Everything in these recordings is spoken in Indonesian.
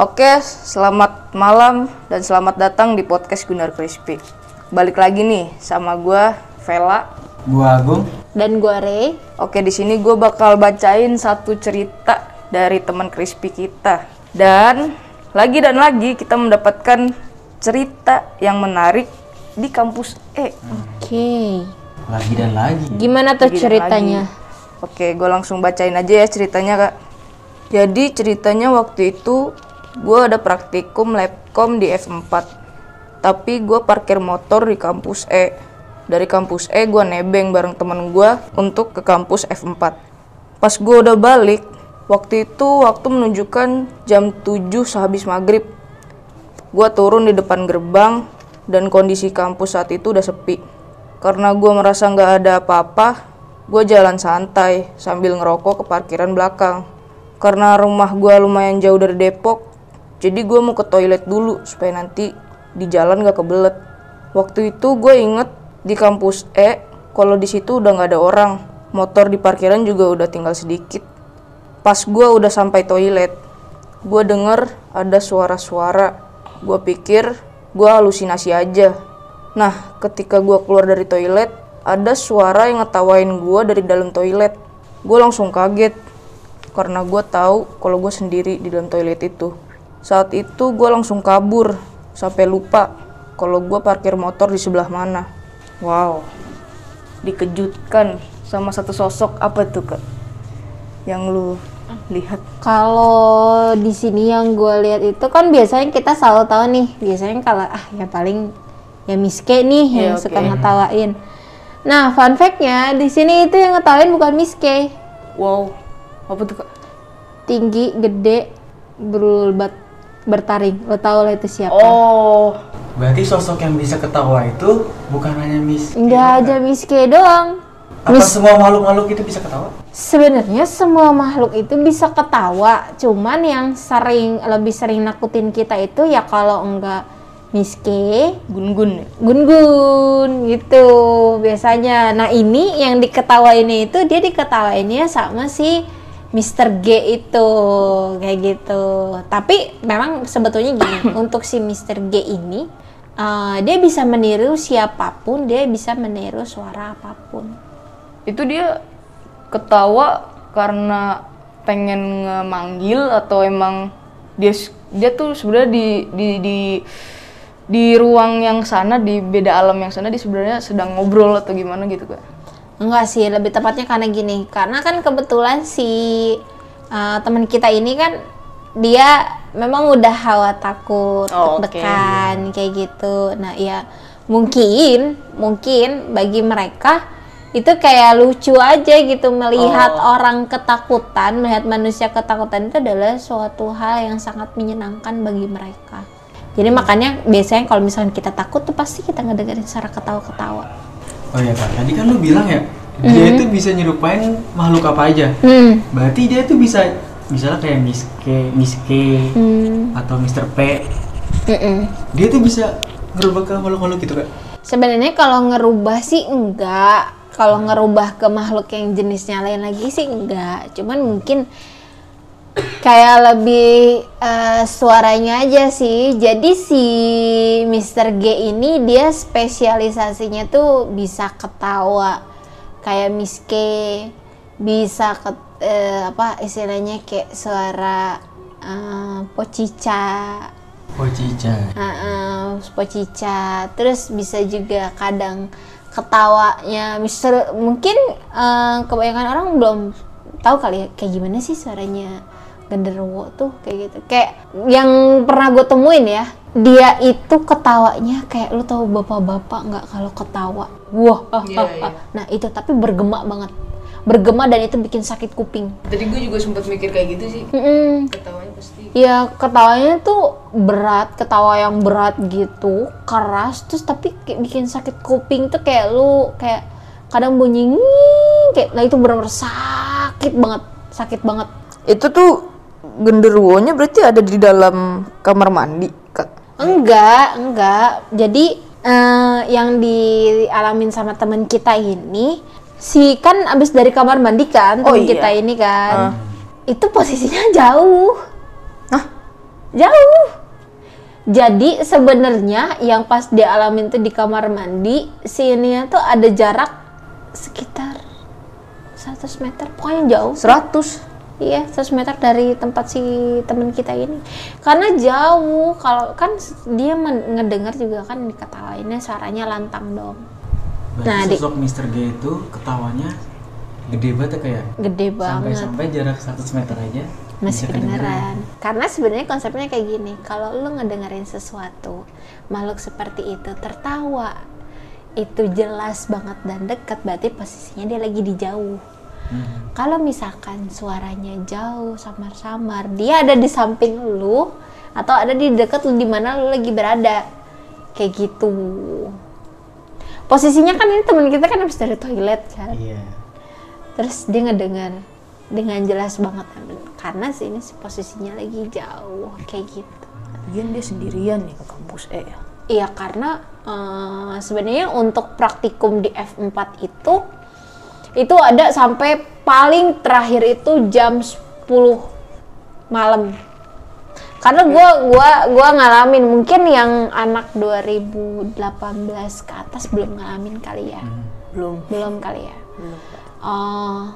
Oke, selamat malam dan selamat datang di podcast Gunar Crispy. Balik lagi nih sama gua Vela. Gua Agung. Dan gue Rey. Oke, di sini gue bakal bacain satu cerita dari teman Crispy kita. Dan lagi dan lagi kita mendapatkan cerita yang menarik di kampus E. Oke. Lagi dan lagi. Gimana tuh Lagi ceritanya? Oke, gue langsung bacain aja ya ceritanya kak. Jadi ceritanya waktu itu gue ada praktikum labcom di F4. Tapi gue parkir motor di kampus E. Dari kampus E gue nebeng bareng temen gue untuk ke kampus F4. Pas gue udah balik, waktu itu waktu menunjukkan jam 7 sehabis maghrib. Gue turun di depan gerbang dan kondisi kampus saat itu udah sepi. Karena gue merasa nggak ada apa-apa, gue jalan santai sambil ngerokok ke parkiran belakang. Karena rumah gue lumayan jauh dari Depok, jadi gue mau ke toilet dulu supaya nanti di jalan gak kebelet. Waktu itu gue inget di kampus E, kalau di situ udah nggak ada orang, motor di parkiran juga udah tinggal sedikit. Pas gue udah sampai toilet, gue denger ada suara-suara. Gue pikir gue halusinasi aja. Nah, ketika gue keluar dari toilet, ada suara yang ngetawain gue dari dalam toilet. Gue langsung kaget karena gue tahu kalau gue sendiri di dalam toilet itu. Saat itu gue langsung kabur sampai lupa kalau gue parkir motor di sebelah mana. Wow, dikejutkan sama satu sosok apa tuh kak? Yang lu lihat? Kalau di sini yang gue lihat itu kan biasanya kita selalu tahu nih, biasanya kalau ah ya paling ya Miske nih Ya, yang oke. suka ngetawain. Nah, fun fact-nya di sini itu yang ngetawain bukan Miske. Wow, apa tuh kak? Tinggi, gede, berulbat, bertaring. Lo tau lah itu siapa? Oh, Berarti sosok yang bisa ketawa itu bukan hanya Miss. Enggak aja Miske doang. Apa semua makhluk-makhluk itu bisa ketawa? Sebenarnya semua makhluk itu bisa ketawa, cuman yang sering lebih sering nakutin kita itu ya kalau enggak miske, gun-gun ya? gun-gun gitu biasanya. Nah ini yang diketawainnya itu dia diketawainnya sama si Mr. G itu kayak gitu. Tapi memang sebetulnya gini, untuk si Mr. G ini eh, dia bisa meniru siapa pun, dia bisa meniru suara apa pun. Itu dia ketawa karena pengen ngemanggil atau emang dia dia tuh sebenarnya di di di di ruang yang sana di beda alam yang sana dia sebenarnya sedang ngobrol atau gimana gitu kak? Enggak sih, lebih tepatnya karena gini. Karena kan kebetulan si uh, teman kita ini kan dia memang udah hawa takut, Oh, deg-degan kayak gitu. Nah, ya mungkin mungkin bagi mereka itu kayak lucu aja gitu melihat Oh. orang ketakutan, melihat manusia ketakutan itu adalah suatu hal yang sangat menyenangkan bagi mereka. Jadi makanya biasanya kalau misalnya kita takut tuh pasti kita ngedengerin suara ketawa-ketawa. Oh iya kan, tadi kan lu bilang ya, dia itu bisa nyerupain makhluk apa aja. Hmm. Berarti dia itu bisa misalnya kayak Miss K, Miss K Hmm. atau Mr. P. Mm-mm. Dia tuh bisa ngerubah ke makhluk-makhluk gitu kan? Sebenarnya kalau ngerubah sih enggak. Kalau ngerubah ke makhluk yang jenisnya lain lagi sih enggak. Cuman mungkin kayak lebih eh, suaranya aja sih. Jadi si Mr. G ini dia spesialisasinya tuh bisa ketawa. Kayak Miss K bisa ke eh, apa istilahnya kayak suara eh, pocica Oh Cica. Heeh, pocica. Terus bisa juga kadang ketawanya Mister mungkin eh, kebanyakan orang belum tahu kali ya kayak gimana sih suaranya genderuwo tuh kayak gitu. Kayak yang pernah gue temuin ya, dia itu ketawanya kayak lu tahu bapak-bapak nggak kalau ketawa. Wah, Iya, iya. nah itu tapi bergema banget. Bergema dan itu bikin sakit kuping. Tadi gue juga sempat mikir kayak gitu sih. Mm-mm. Ketawanya pasti. Ya ketawanya tuh berat, ketawa yang berat gitu, keras, terus tapi kayak bikin sakit kuping tuh kayak lu kayak kadang bunyi nging, kayak nah itu benar-benar sakit banget, sakit banget. Itu tuh genderuwonya berarti ada di dalam kamar mandi kak? Enggak, enggak. Jadi eh, yang dialamin sama temen kita ini, si kan abis dari kamar mandi kan, Oh, temen iya. kita ini kan, itu posisinya jauh. Hah? jauh jadi sebenarnya yang pas dia alamin tuh di kamar mandi si ini tuh ada jarak sekitar 100 meter pokoknya jauh 100 Iya, 100 meter dari tempat si temen kita ini. Karena jauh, kalau kan dia men- ngedengar juga kan diketawainnya suaranya lantang dong. Berarti Nah, di- sosok Mr. G itu ketawanya gede banget ya kayak Gede banget. sampai-sampai jarak 100 meter aja Masih kedengeran. Karena sebenarnya konsepnya kayak gini, kalau lu ngedengerin sesuatu, makhluk seperti itu tertawa, itu jelas banget dan dekat, berarti posisinya dia lagi di jauh. Hmm. Kalau misalkan suaranya jauh, samar-samar, dia ada di samping lu atau ada di dekat lu di mana lu lagi berada. Kayak gitu. Posisinya kan ini teman kita kan habis dari toilet kan. Iya. Terus dia ngedengar dengan jelas banget karena sih ini posisinya lagi jauh kayak gitu. Lagian dia sendirian nih ke kampus E ya Iya karena eh, sebenarnya untuk praktikum di F4 itu itu ada sampai paling terakhir itu jam 10 malam. Karena gua gua gua ngalamin mungkin yang anak 2018 ke atas belum ngalamin kali ya. belum Belum kali ya. belum Oh.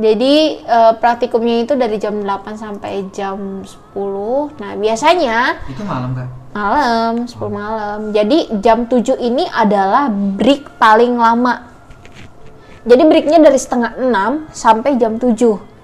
Jadi eh, praktikumnya itu dari jam 8 sampai jam 10. Nah, biasanya Itu malam kak. malam, 10 malam. Jadi jam 7 ini adalah break paling lama. Jadi breaknya dari setengah 6 sampai jam 7.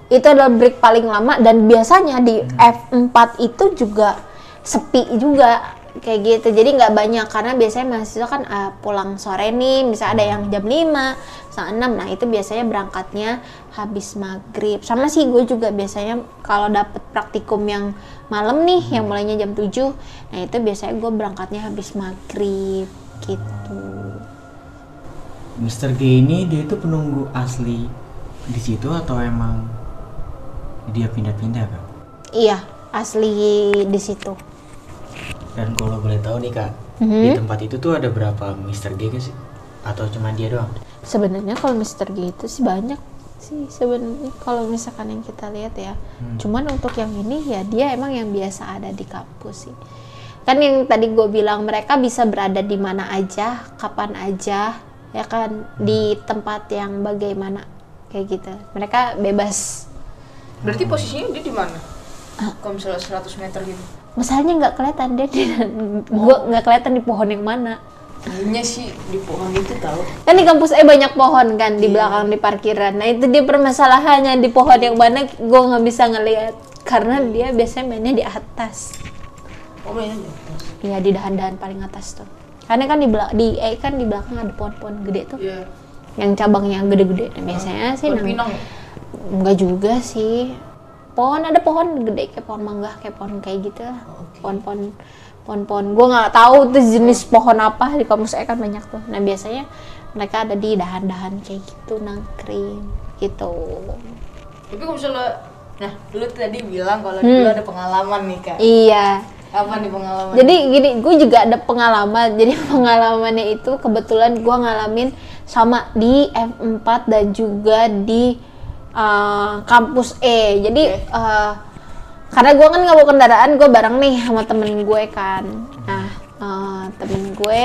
Itu adalah break paling lama dan biasanya di F4 itu juga sepi juga kayak gitu. Jadi nggak banyak karena biasanya mahasiswa kan eh, pulang sore nih, bisa ada yang jam 5, setengah 6. Nah, itu biasanya berangkatnya habis maghrib. Sama sih gue juga biasanya kalau dapet praktikum yang malam nih yang mulainya jam 7 nah itu biasanya gue berangkatnya habis maghrib gitu Mr. G ini dia itu penunggu asli di situ atau emang dia pindah-pindah kak? iya asli di situ Dan kalau boleh tahu nih kak, Mhm. di tempat itu tuh ada berapa Mr. G sih? Atau cuma dia doang? sebenarnya kalau Mister G itu sih banyak sih sebenarnya kalau misalkan yang kita lihat ya Hmm. cuman untuk yang ini ya dia emang yang biasa ada di kampus sih kan yang tadi gue bilang mereka bisa berada di mana aja kapan aja ya kan di tempat yang bagaimana kayak gitu. Mereka bebas. Berarti posisinya dia di mana? Kalau misalnya 100 meter gitu. Masalahnya nggak kelihatan dia di gua nggak kelihatan di pohon yang mana. Kayaknya sih di pohon itu tahu. Kan di kampus E banyak pohon kan di belakang di parkiran. Nah itu dia permasalahannya di pohon yang mana gue nggak bisa ngelihat. Karena dia biasanya mainnya di atas. Oh mainnya di atas. Iya di dahan-dahan paling atas tuh karena kan di belakang di E kan di belakang ada pohon-pohon gede tuh. Iya. Yang cabangnya gede-gede. Nah, biasanya sih Pohon nang- pinang ya? enggak juga sih. Pohon ada pohon gede kayak pohon mangga kayak pohon kayak gitu lah. Pohon-pohon pohon-pohon. Gue nggak tahu tuh jenis pohon apa di kampus saya kan banyak tuh. Nah biasanya mereka ada di dahan-dahan kayak gitu nangkring gitu. Tapi kalau misalnya nah lu tadi bilang kalau dulu ada pengalaman nih kak. Iya apa nih pengalaman? Jadi gini gue juga ada pengalaman. Jadi pengalamannya itu kebetulan gue ngalamin sama di F4 dan juga di uh, kampus E. Jadi uh, karena gue kan nggak bawa kendaraan gue bareng nih sama temen gue kan. Nah uh, temen gue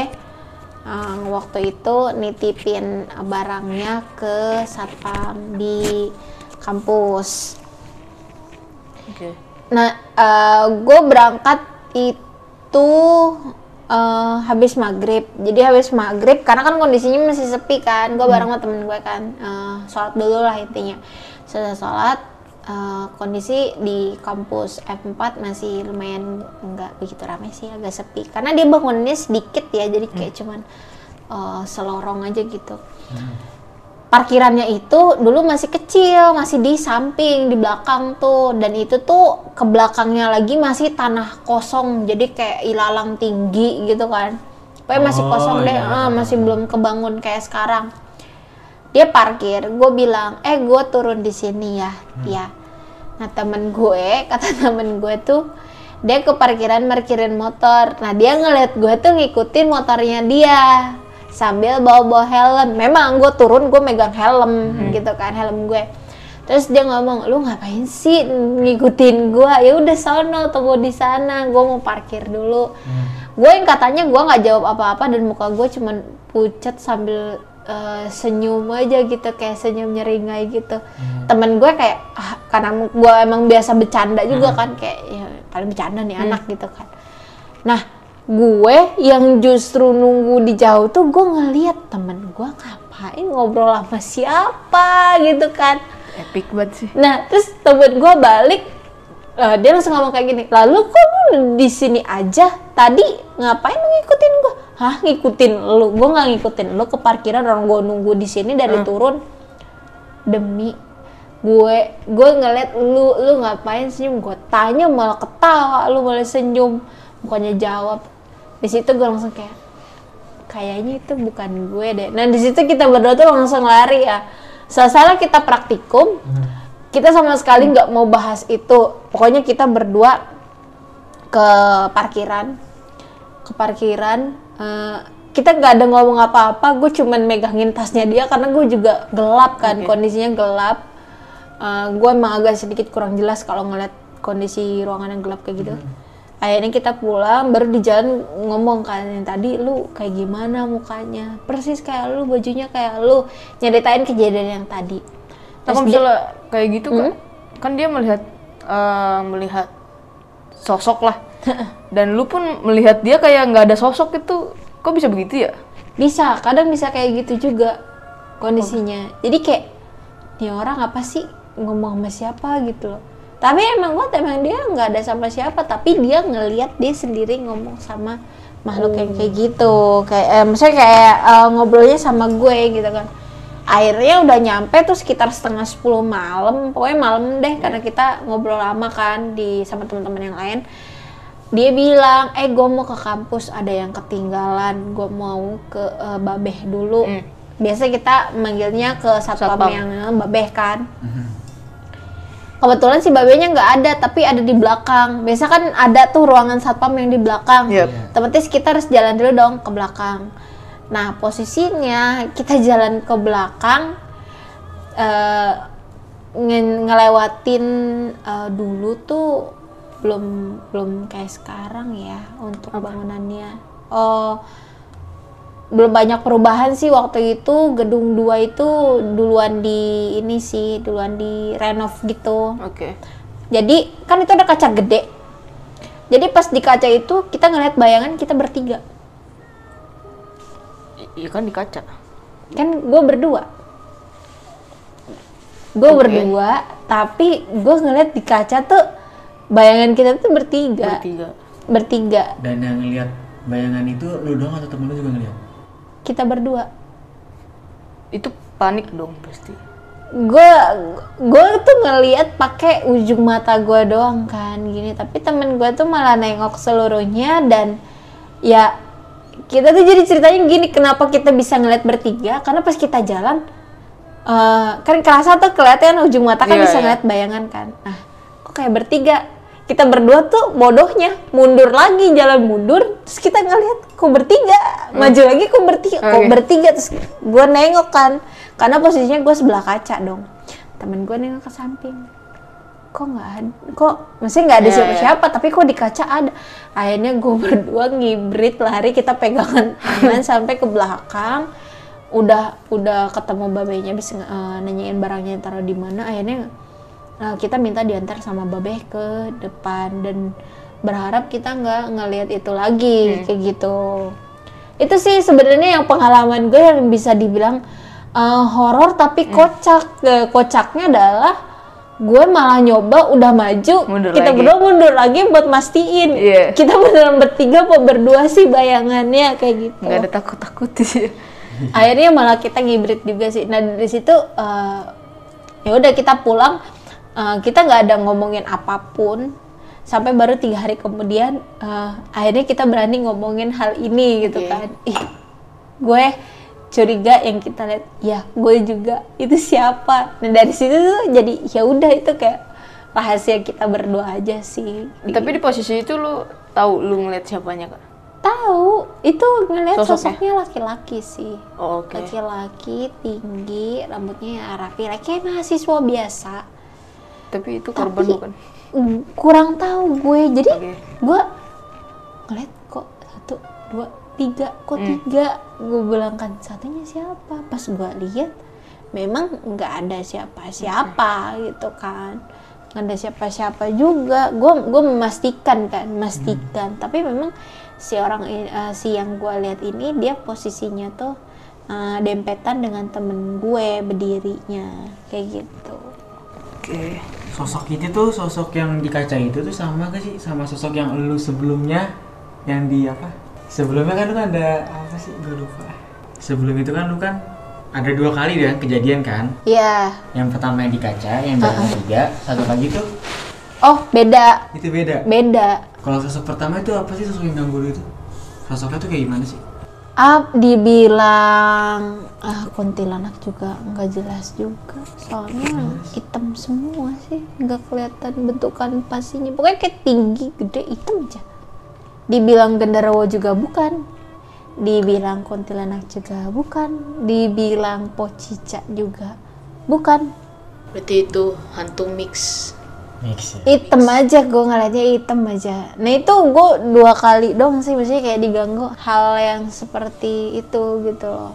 uh, waktu itu nitipin barangnya ke satpam di kampus. Oke. Nah, gue berangkat itu eh, habis maghrib. Jadi habis maghrib, karena kan kondisinya masih sepi kan. Gue bareng sama temen gue kan, eh, sholat dulu lah intinya. Setelah sholat, eh, kondisi di kampus F4 masih lumayan nggak begitu ramai sih, agak sepi. Karena dia bangunnya sedikit ya, jadi kayak cuman eh, selorong aja gitu parkirannya itu dulu masih kecil, masih di samping, di belakang tuh, dan itu tuh ke belakangnya lagi masih tanah kosong, jadi kayak ilalang tinggi gitu kan. Pokoknya masih Oh, kosong deh, iya, ah, iya. masih belum kebangun kayak sekarang. Dia parkir, gue bilang, eh gue turun di sini ya, ya. Nah temen gue, kata temen gue tuh, dia ke parkiran parkirin motor. Nah dia ngeliat gue tuh ngikutin motornya dia sambil bawa bawa helm. Memang gue turun gue megang helm gitu kan helm gue. terus dia ngomong lu ngapain sih ngikutin gua? Ya udah sono tunggu di sana gua mau parkir dulu. Gue yang katanya gua nggak jawab apa-apa dan muka gue cuman pucat sambil eh, senyum aja gitu kayak senyum nyeringai gitu. Temen gue kayak ah, karena gue emang biasa bercanda juga kan kayak ya paling bercanda nih anak gitu kan. Nah gue yang justru nunggu di jauh tuh gue ngeliat temen gue ngapain ngobrol sama siapa gitu kan Epic banget sih. Nah, terus temen gue balik, eh, dia langsung ngomong kayak gini, lalu kok lu di sini aja? Tadi ngapain lu ngikutin gue? Hah, ngikutin lu? Gue nggak ngikutin lu ke parkiran orang gue nunggu di sini dari turun. Demi gue, gue ngeliat lu, lu ngapain senyum? Gue tanya malah ketawa, lu malah senyum, bukannya jawab. Di situ gue langsung kayak, kayaknya itu bukan gue deh. Nah di situ kita berdua tuh langsung lari ya. Setelah kita praktikum, kita sama sekali nggak mau bahas itu. Pokoknya kita berdua ke parkiran, ke parkiran. eh, kita nggak ada ngomong apa-apa. Gue cuman megangin tasnya dia karena gue juga gelap kan, kondisinya gelap. Eh, gue emang agak sedikit kurang jelas kalau ngeliat kondisi ruangan yang gelap kayak gitu. Akhirnya kita pulang, baru di jalan ngomong kan yang tadi lu kayak gimana mukanya, persis kayak lu, bajunya kayak lu, nyeritain kejadian yang tadi. Terus kalau dia- misalnya kayak gitu kan, kan dia melihat eh, melihat sosok lah. Dan lu pun melihat dia kayak nggak ada sosok itu, kok bisa begitu ya? bisa, kadang bisa kayak gitu juga kondisinya. Jadi kayak nih orang apa sih ngomong sama siapa gitu loh. Tapi emang gue emang dia nggak ada sama siapa, tapi dia ngelihat dia sendiri ngomong sama makhluk yang kayak gitu. Kayak eh, misalnya kayak eh, ngobrolnya sama gue gitu kan. Akhirnya udah nyampe tuh sekitar setengah 10 malam, pokoknya malam deh karena kita ngobrol lama kan di sama teman-teman yang lain. Dia bilang, eh gue mau ke kampus ada yang ketinggalan, gue mau ke eh, Babeh dulu. Hmm. Biasa kita manggilnya ke satpam, Satpam. yang eh, Babeh kan. Kebetulan si babenya nggak ada, tapi ada di belakang. Biasa kan ada tuh ruangan satpam yang di belakang. Yep. Otomatis kita harus jalan dulu dong ke belakang. Nah posisinya kita jalan ke belakang, nge- ngelewatin eh, dulu tuh belum belum kayak sekarang ya untuk bangunannya. Oh belum banyak perubahan sih waktu itu gedung 2 itu duluan di ini sih duluan di renov gitu Oke. jadi kan itu ada kaca gede jadi pas di kaca itu kita ngeliat bayangan kita bertiga Iya kan di kaca. kan gue berdua gue Oke. berdua tapi gue ngeliat di kaca tuh bayangan kita tuh bertiga Bertiga. bertiga Dan yang ngeliat bayangan itu lu doang atau temen lu juga ngeliat? Kita berdua. Itu panik dong pasti. gue gue tuh ngeliat pakai ujung mata gue doang kan gini. Tapi temen gue tuh malah nengok seluruhnya dan ya kita tuh jadi ceritanya gini kenapa kita bisa ngeliat bertiga? Karena pas kita jalan eh, kan kerasa tuh kelihatan ujung mata kan Iya, bisa iya. ngeliat bayangan kan. Nah kok kayak bertiga kita berdua tuh bodohnya. Mundur lagi jalan mundur terus kita ngeliat kok bertiga. Maju lagi kok bertiga kok Oke. bertiga terus gue nengok kan. Karena posisinya gue sebelah kaca dong. Temen gue nengok ke samping. Kok nggak ada kok maksudnya nggak ada Iya, siapa-siapa tapi kok di kaca ada. Akhirnya gue berdua ngibrit lari kita pegangan tangan sampai ke belakang. Udah udah ketemu babenya bisa eh, nanyain barangnya taruh di mana. Akhirnya eh, kita minta diantar sama babeh ke depan dan berharap kita nggak ngelihat itu lagi kayak gitu. Itu sih sebenarnya yang pengalaman gue yang bisa dibilang eh, horor tapi kocak. Eh, kocaknya adalah gue malah nyoba udah maju Mundur kita lagi. berdua mundur lagi buat mastiin. Iya. kita beneran bertiga apa berdua sih bayangannya kayak gitu. Nggak ada takut-takut sih. akhirnya malah kita ngibrit juga sih. Nah dari situ eh, ya udah kita pulang eh, kita nggak ada ngomongin apa pun sampai baru tiga hari kemudian eh, akhirnya kita berani ngomongin hal ini gitu Oke. kan ih gue curiga yang kita lihat ya gue juga itu siapa nah dari situ tuh jadi ya udah itu kayak rahasia kita berdua aja sih Tapi di posisi itu lu tahu lu ngeliat siapanya kak? tahu itu ngeliat Sosoknya? sosoknya laki-laki sih Oh, oke. laki-laki tinggi rambutnya ya rapi kayak mahasiswa biasa Tapi itu korban Tapi- bukan? Kurang tahu gue. Jadi Oke. gue ngeliat kok satu dua tiga kok Hmm. tiga? Gue bilang kan satunya siapa? Pas gue lihat memang nggak ada siapa-siapa gitu kan. Nggak ada siapa-siapa juga. Gue gue memastikan kan memastikan. Tapi memang si orang eh, si yang gue lihat ini dia posisinya tuh eh, dempetan dengan temen gue berdirinya. Kayak gitu. Oke. Sosok itu tuh sosok yang di kaca itu tuh sama gak sih sama sosok yang lu sebelumnya yang di apa? Sebelumnya kan lu kan ada apa sih? Gue lupa. Sebelum itu kan lu kan ada dua kali kan kejadian kan? ya Yang pertama yang di kaca, yang tiga, satu lagi tuh oh beda itu beda. beda Kalau sosok pertama itu apa sih sosok yang ganggu lu itu? Sosoknya tuh kayak gimana sih? Up dibilang ah kuntilanak juga nggak jelas juga. Soalnya hitam semua sih nggak kelihatan bentukan pastinya pokoknya kayak tinggi gede hitam aja. Dibilang genderuwo juga bukan. Dibilang kuntilanak juga bukan. Dibilang pocica juga bukan. Berarti itu hantu mix. Mix ya. hitam aja gue ngeliatnya hitam aja nah itu gue dua kali dong sih maksudnya kayak diganggu hal yang seperti itu gitu loh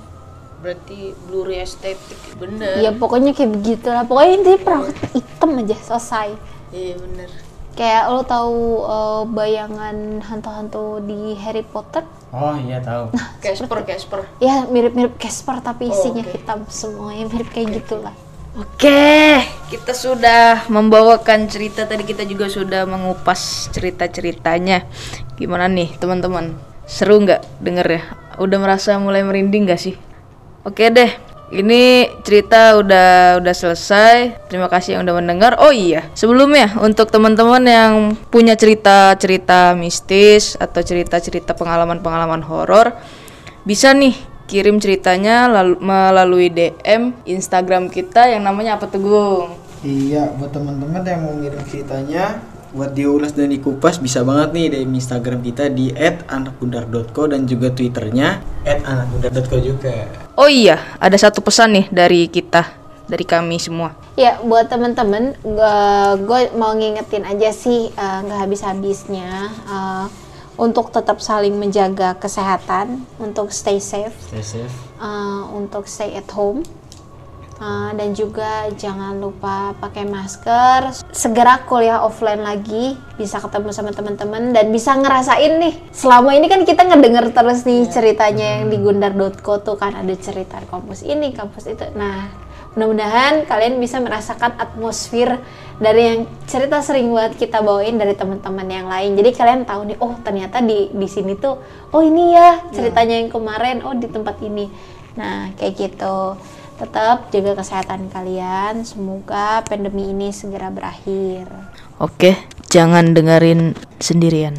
Berarti blurry estetik bener. ya pokoknya kayak begitu lah pokoknya intinya perawat hitam aja selesai Iya bener. kayak lo tahu eh, bayangan hantu-hantu di Harry Potter Oh iya tahu. Casper, Casper. ya mirip-mirip Casper tapi isinya oke. hitam semuanya mirip kayak gitulah Oke, kita sudah membawakan cerita tadi kita juga sudah mengupas cerita-ceritanya. Gimana nih teman-teman? Seru nggak denger ya? Udah merasa mulai merinding nggak sih? Oke deh, ini cerita udah udah selesai. Terima kasih yang udah mendengar. Oh iya, sebelumnya untuk teman-teman yang punya cerita-cerita mistis atau cerita-cerita pengalaman-pengalaman horor, bisa nih kirim ceritanya lalu, melalui DM Instagram kita yang namanya apa tuh Gung? Iya, buat teman-teman yang mau ngirim ceritanya buat diulas dan dikupas bisa banget nih di Instagram kita di @anakbundar.co dan juga Twitternya @anakbundar.co juga. Oh iya, ada satu pesan nih dari kita, dari kami semua. Ya, buat temen-temen, gue mau ngingetin aja sih eh, nggak habis-habisnya eh, untuk tetap saling menjaga kesehatan, untuk stay safe, Stay safe. eh, untuk stay at home, eh, dan juga jangan lupa pakai masker. Segera kuliah offline lagi, bisa ketemu sama teman-teman dan bisa ngerasain nih. Selama ini kan kita ngedenger terus nih ceritanya yang di gundar.co tuh kan ada cerita kampus ini, kampus itu. Nah, mudah-mudahan kalian bisa merasakan atmosfer dari yang cerita sering banget kita bawain dari teman-teman yang lain. Jadi kalian tahu nih oh ternyata di di sini tuh oh ini ya ceritanya yang kemarin oh di tempat ini. Nah kayak gitu. Tetap jaga kesehatan kalian. Semoga pandemi ini segera berakhir. Oke, jangan dengerin sendirian.